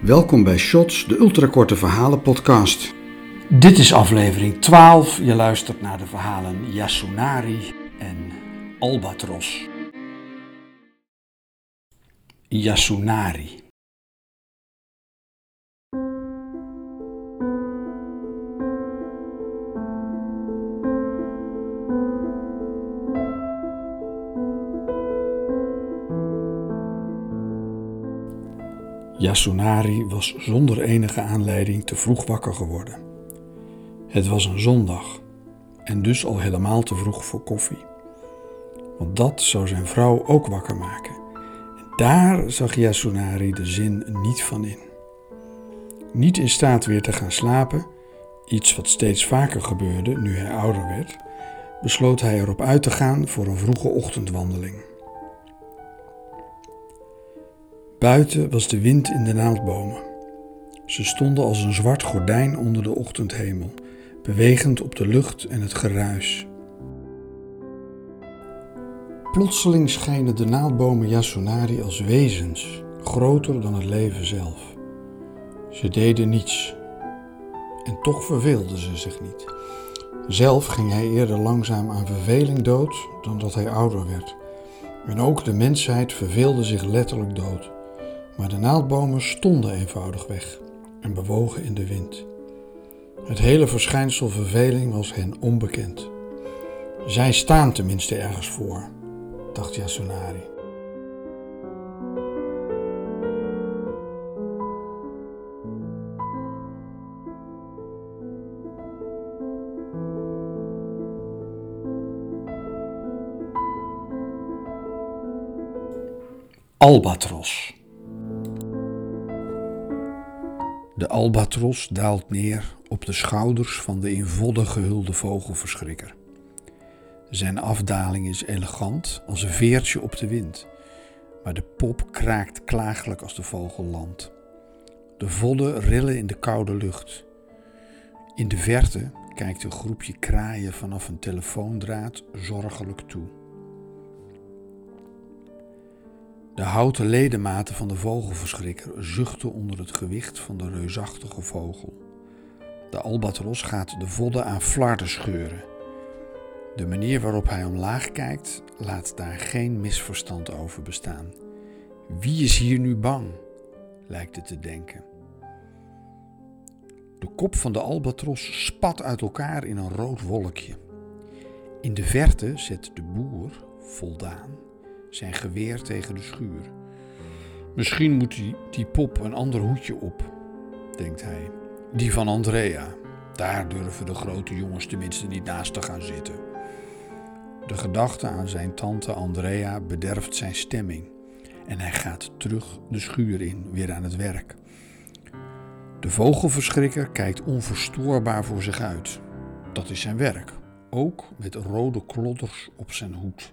Welkom bij Shots, de ultrakorte verhalen podcast. Dit is aflevering 12. Je luistert naar de verhalen Yasunari en Albatros. Yasunari. Yasunari was zonder enige aanleiding te vroeg wakker geworden. Het was een zondag en dus al helemaal te vroeg voor koffie. Want dat zou zijn vrouw ook wakker maken. En daar zag Yasunari de zin niet van in. Niet in staat weer te gaan slapen, iets wat steeds vaker gebeurde nu hij ouder werd, besloot hij erop uit te gaan voor een vroege ochtendwandeling. Buiten was de wind in de naaldbomen. Ze stonden als een zwart gordijn onder de ochtendhemel, bewegend op de lucht en het geruis. Plotseling schenen de naaldbomen Yasunari als wezens, groter dan het leven zelf. Ze deden niets. En toch verveelden ze zich niet. Zelf ging hij eerder langzaam aan verveling dood dan dat hij ouder werd. En ook de mensheid verveelde zich letterlijk dood. Maar de naaldbomen stonden eenvoudig weg en bewogen in de wind. Het hele verschijnsel verveling was hen onbekend. Zij staan tenminste ergens voor, dacht Yasunari. Albatros. De albatros daalt neer op de schouders van de in vodden gehulde vogelverschrikker. Zijn afdaling is elegant als een veertje op de wind, maar de pop kraakt klagelijk als de vogel landt. De vodden rillen in de koude lucht. In de verte kijkt een groepje kraaien vanaf een telefoondraad zorgelijk toe. De houten ledematen van de vogelverschrikker zuchten onder het gewicht van de reusachtige vogel. De albatros gaat de vodden aan flarden scheuren. De manier waarop hij omlaag kijkt, laat daar geen misverstand over bestaan. Wie is hier nu bang? lijkt het te denken. De kop van de albatros spat uit elkaar in een rood wolkje. In de verte zet de boer, voldaan, zijn geweer tegen de schuur. Misschien moet die, die pop een ander hoedje op, denkt hij. Die van Andrea. Daar durven de grote jongens tenminste niet naast te gaan zitten. De gedachte aan zijn tante Andrea bederft zijn stemming en hij gaat terug de schuur in, weer aan het werk. De vogelverschrikker kijkt onverstoorbaar voor zich uit. Dat is zijn werk, ook met rode klodders op zijn hoed.